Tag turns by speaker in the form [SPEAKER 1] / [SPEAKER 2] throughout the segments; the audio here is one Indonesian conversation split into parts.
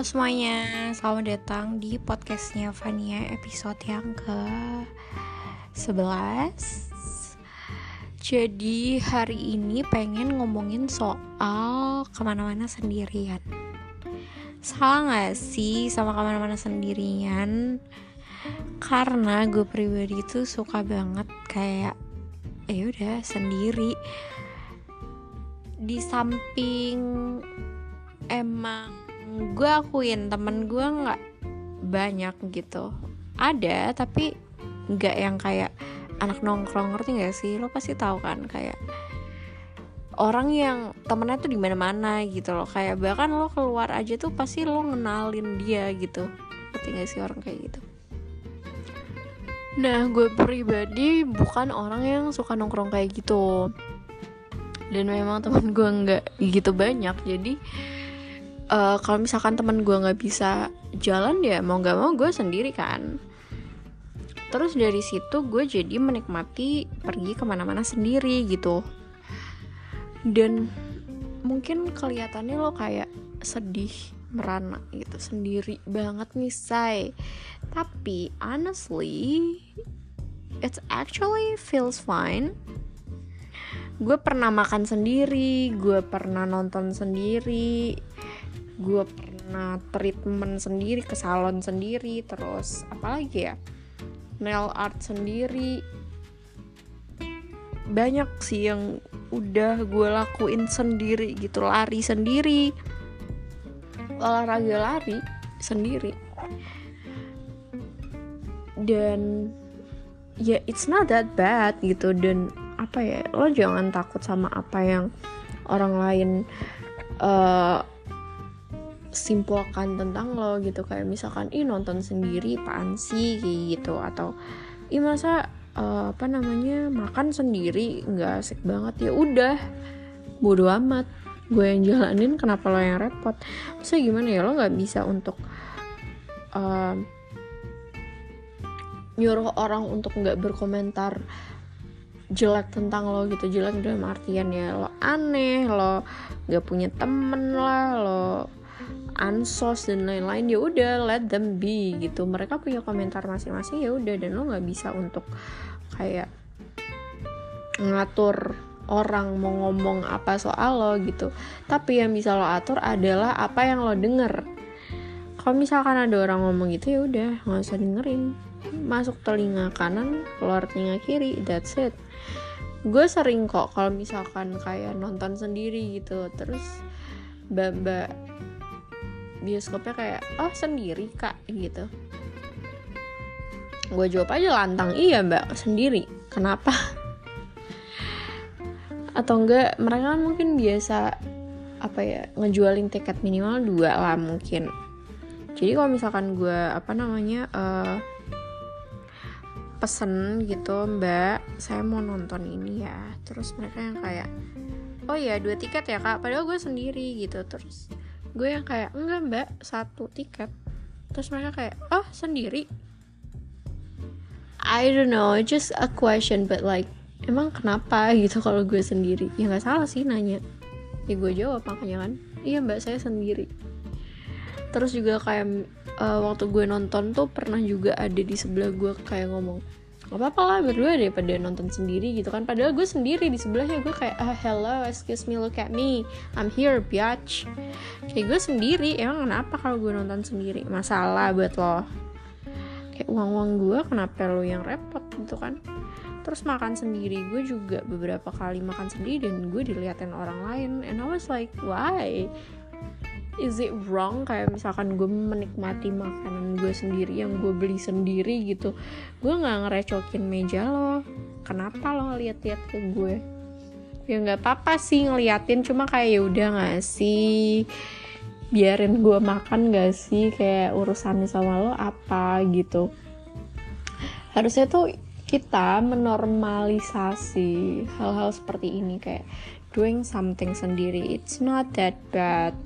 [SPEAKER 1] Halo semuanya, selamat datang di podcastnya Fania episode yang ke 11 Jadi hari ini pengen ngomongin soal ke mana-mana sendirian. Salah gak sih sama ke mana-mana sendirian? Karena gue pribadi tuh suka banget kayak ya udah sendiri. Di samping emang gue akuin temen gue nggak banyak gitu. Ada tapi nggak yang kayak anak nongkrong ngerti gak sih? Lo pasti tahu kan kayak orang yang temennya tuh di mana mana gitu loh. Kayak bahkan lo keluar aja tuh pasti lo ngenalin dia gitu. Ngerti gak sih orang kayak gitu? Nah gue pribadi bukan orang yang suka nongkrong kayak gitu. Dan memang teman gue nggak gitu banyak jadi uh, kalau misalkan teman gue nggak bisa jalan ya mau nggak mau gue sendiri kan. Terus dari situ gue jadi menikmati pergi ke mana-mana sendiri gitu. Dan mungkin kelihatannya lo kayak sedih merana gitu sendiri banget nih say. Tapi honestly it's actually feels fine gue pernah makan sendiri gue pernah nonton sendiri gue pernah treatment sendiri ke salon sendiri terus apalagi ya? Nail art sendiri. Banyak sih yang udah gue lakuin sendiri gitu lari sendiri. Olahraga lari sendiri. Dan ya it's not that bad gitu dan apa ya lo jangan takut sama apa yang orang lain uh, simpulkan tentang lo gitu. Kayak misalkan ih nonton sendiri apaan sih? Gitu. Atau ih masa uh, apa namanya makan sendiri? Nggak asik banget. Ya udah bodo amat. Gue yang jalanin kenapa lo yang repot? Maksudnya gimana ya lo nggak bisa untuk uh, nyuruh orang untuk nggak berkomentar jelek tentang lo gitu. Jelek dalam artian ya lo aneh lo nggak punya temen lah lo ansos dan lain-lain. Ya udah let them be gitu. Mereka punya komentar masing-masing ya udah. Dan lo nggak bisa untuk kayak ngatur orang mau ngomong apa soal lo gitu. Tapi yang bisa lo atur adalah apa yang lo denger. Kalau misalkan ada orang ngomong gitu ya udah nggak usah dengerin. Masuk telinga kanan keluar telinga kiri that's it gue sering kok kalau misalkan kayak nonton sendiri gitu. Terus mbak-mbak bioskopnya kayak oh sendiri kak gitu. Gue jawab aja lantang. Iya mbak sendiri. Kenapa? Atau enggak mereka kan mungkin biasa apa ya ngejualin tiket minimal dua lah mungkin. Jadi kalau misalkan gue apa namanya uh, pesen gitu mbak saya mau nonton ini ya. Terus mereka yang kayak oh ya dua tiket ya kak. Padahal gue sendiri gitu. Terus gue yang kayak enggak mbak satu tiket. Terus mereka kayak oh sendiri? I don't know just a question but like emang kenapa? gitu kalau gue sendiri. Ya nggak salah sih nanya. Ya gue jawab makanya kan. Iya mbak saya sendiri terus juga kayak uh, waktu gue nonton tuh pernah juga ada di sebelah gue kayak ngomong gak apa-apa lah berdua daripada nonton sendiri gitu kan. Padahal gue sendiri di sebelahnya gue kayak ah hello excuse me look at me I'm here biatch. Kayak gue sendiri emang kenapa kalau gue nonton sendiri? Masalah buat lo. Kayak uang uang gue kenapa lo yang repot gitu kan. Terus makan sendiri gue juga beberapa kali makan sendiri dan gue diliatin orang lain and I was like why is it wrong? Kayak misalkan gue menikmati makanan gue sendiri yang gue beli sendiri gitu gue nggak ngerecokin meja lo. Kenapa lo lihat-lihat ke gue? Ya nggak apa-apa sih ngeliatin cuma kayak ya udah nggak sih? Biarin gue makan gak sih? Kayak urusannya sama lo apa gitu? Harusnya tuh kita menormalisasi hal-hal seperti ini kayak doing something sendiri. It's not that bad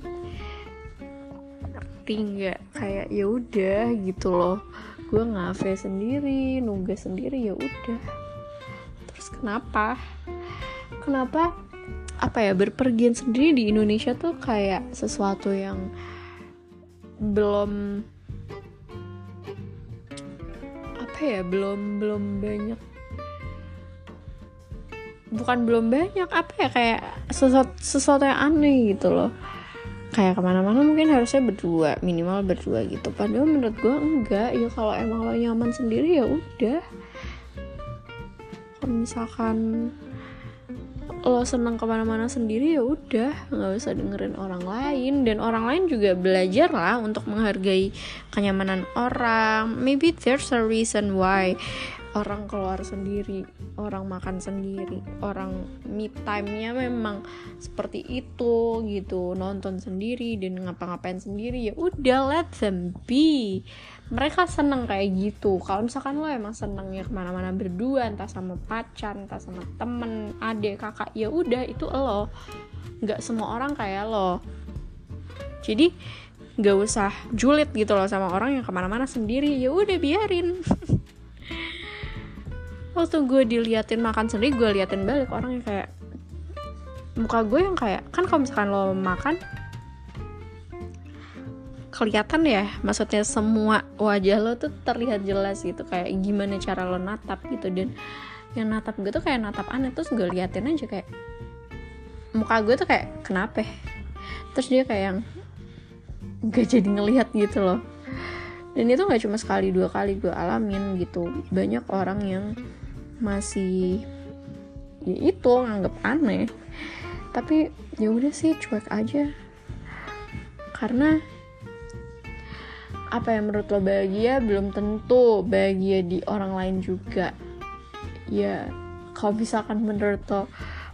[SPEAKER 1] ngerti nggak kayak ya udah gitu loh. Gue ngafe sendiri nugas sendiri ya udah. Terus kenapa? Kenapa apa ya berpergian sendiri di Indonesia tuh kayak sesuatu yang belum apa ya belum belum banyak bukan belum banyak apa ya kayak sesuatu sesuatu yang aneh gitu loh kayak ke mana-mana mungkin harusnya berdua minimal berdua gitu. Padahal menurut gue enggak. Ya kalau emang lo nyaman sendiri ya udah. Kalau misalkan lo senang ke mana-mana sendiri ya udah. Nggak usah dengerin orang lain. Dan orang lain juga belajar lah untuk menghargai kenyamanan orang. Maybe there's a reason why orang keluar sendiri orang makan sendiri orang me time-nya memang seperti itu gitu. Nonton sendiri dan ngapa-ngapain sendiri ya udah let them be. Mereka seneng kayak gitu. Kalau misalkan lo emang seneng ya ke mana-mana berdua entah sama pacar entah sama temen adik kakak ya udah itu lo. Nggak semua orang kayak lo. Jadi nggak usah julid gitu loh sama orang yang ke mana-mana sendiri. Ya udah biarin waktu gue diliatin makan sendiri gue liatin balik orang yang kayak muka gue yang kayak kan kalau misalkan lo makan kelihatan ya maksudnya semua wajah lo tuh terlihat jelas gitu kayak gimana cara lo natap gitu dan yang natap gue tuh kayak natap aneh terus gue liatin aja kayak muka gue tuh kayak kenapa? Terus dia kayak yang gak jadi ngelihat gitu loh. Dan itu nggak cuma sekali dua kali gue alamin gitu. Banyak orang yang masih ya itu nganggep aneh. Tapi ya udah sih cuek aja. Karena apa yang menurut lo bahagia? Belum tentu bahagia di orang lain juga. Ya kalau misalkan menurut lo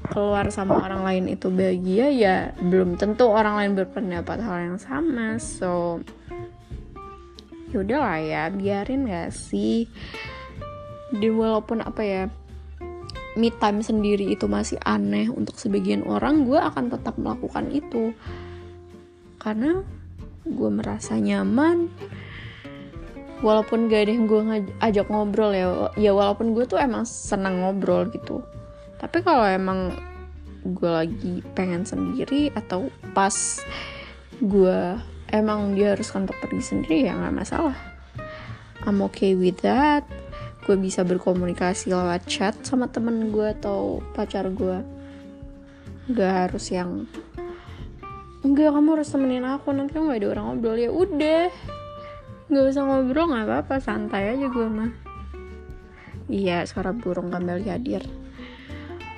[SPEAKER 1] keluar sama orang lain itu bahagia ya belum tentu orang lain berpendapat hal yang sama. So yaudah lah ya biarin gak sih dan walaupun apa ya me time sendiri itu masih aneh untuk sebagian orang gue akan tetap melakukan itu. Karena gue merasa nyaman. Walaupun gak ada yang gue ajak ngobrol ya ya walaupun gue tuh emang senang ngobrol gitu. Tapi kalau emang gue lagi pengen sendiri atau pas gue emang diharuskan untuk pergi sendiri ya nggak masalah. I'm okay with that gue bisa berkomunikasi lewat chat sama temen gue atau pacar gue. Gak harus yang enggak kamu harus temenin aku nanti nggak ada orang ngobrol. Ya udah nggak usah ngobrol nggak apa-apa santai aja gue mah. Iya suara burung kembali hadir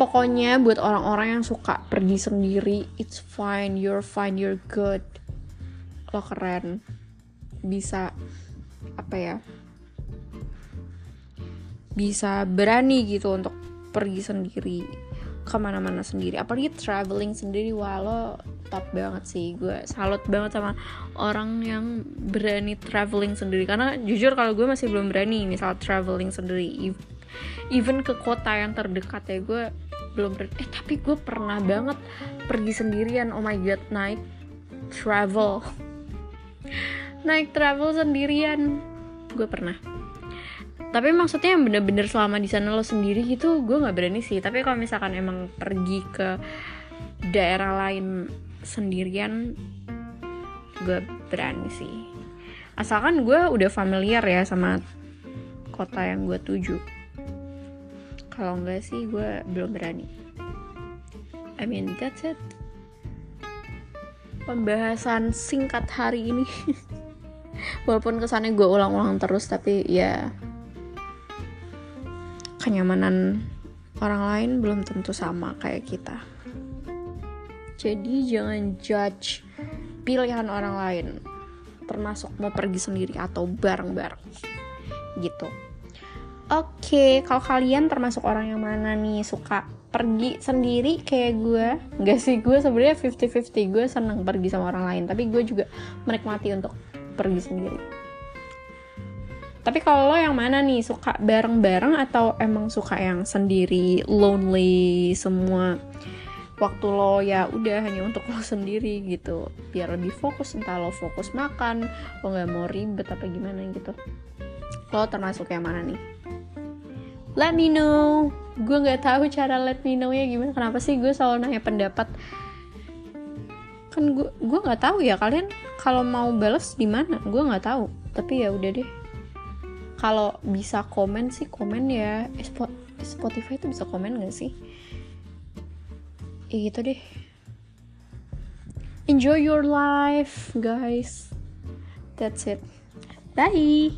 [SPEAKER 1] pokoknya buat orang-orang yang suka pergi sendiri it's fine you're fine you're good. Lo keren. Bisa apa ya bisa berani gitu untuk pergi sendiri ke mana-mana sendiri. Apalagi traveling sendiri walau top banget sih. Gue salut banget sama orang yang berani traveling sendiri. Karena jujur kalau gue masih belum berani misal traveling sendiri even ke kota yang terdekat ya gue belum berani eh tapi gue pernah banget pergi sendirian. Oh my god naik travel. Naik travel sendirian. Gue pernah tapi maksudnya yang bener-bener selama di sana lo sendiri gitu gue nggak berani sih. Tapi kalau misalkan emang pergi ke daerah lain sendirian gue berani sih. Asalkan gue udah familiar ya sama kota yang gue tuju. Kalau enggak sih gue belum berani. I mean that's it. Pembahasan singkat hari ini. Walaupun kesannya gue ulang-ulang terus tapi ya kenyamanan orang lain belum tentu sama kayak kita. Jadi jangan judge pilihan orang lain, termasuk mau pergi sendiri atau bareng-bareng. Gitu. Oke, kalau kalian termasuk orang yang mana nih suka pergi sendiri kayak gue? Gak sih, gue sebenarnya 50-50. Gue seneng pergi sama orang lain, tapi gue juga menikmati untuk pergi sendiri tapi kalau lo yang mana nih? Suka bareng-bareng atau emang suka yang sendiri lonely semua? Waktu lo ya udah hanya untuk lo sendiri gitu. Biar lebih fokus entah lo fokus makan lo nggak mau ribet apa gimana gitu. Lo termasuk yang mana nih? Let me know. Gue nggak tahu cara let me know ya gimana. Kenapa sih gue selalu nanya pendapat? Kan gue gue nggak tahu ya kalian kalau mau balas di mana. Gue nggak tahu. Tapi ya udah deh kalau bisa komen sih komen ya. Spotify itu bisa komen gak sih? Ya gitu deh. Enjoy your life guys. That's it. Bye